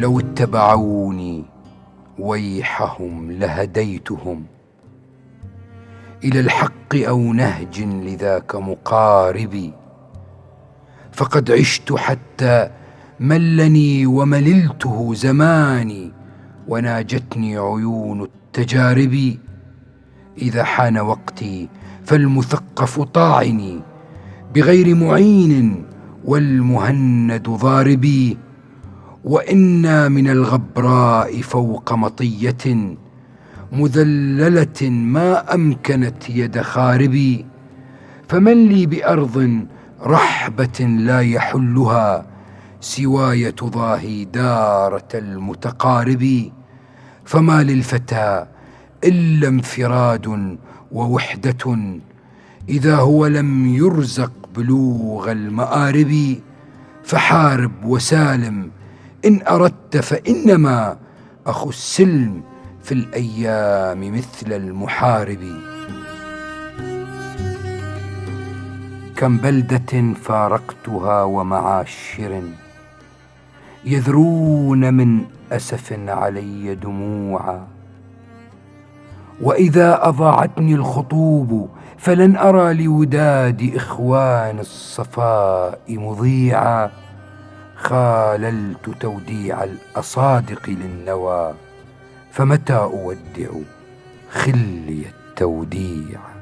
لو اتبعوني ويحهم لهديتهم. إلى الحق أو نهج لذاك مقاربي. فقد عشت حتى ملني ومللته زماني وناجتني عيون التجارب. إذا حان وقتي فالمثقف طاعني بغير معين والمهند ضاربي. وإنا من الغبراء فوق مطية مذللة ما أمكنت يد خاربي فمن لي بأرض رحبة لا يحلها سواي تضاهي دارة المتقارب فما للفتى إلا انفراد ووحدة إذا هو لم يرزق بلوغ المآرب فحارب وسالم إن أردت فإنما أخو السلم في الأيام مثل المحارب. كم بلدة فارقتها ومعاشر يذرون من أسف علي دموعا. وإذا أضاعتني الخطوب فلن أرى لوداد إخوان الصفاء مضيعا. خاللت توديع الأصادق للنوى فمتى أودع خلي التوديع؟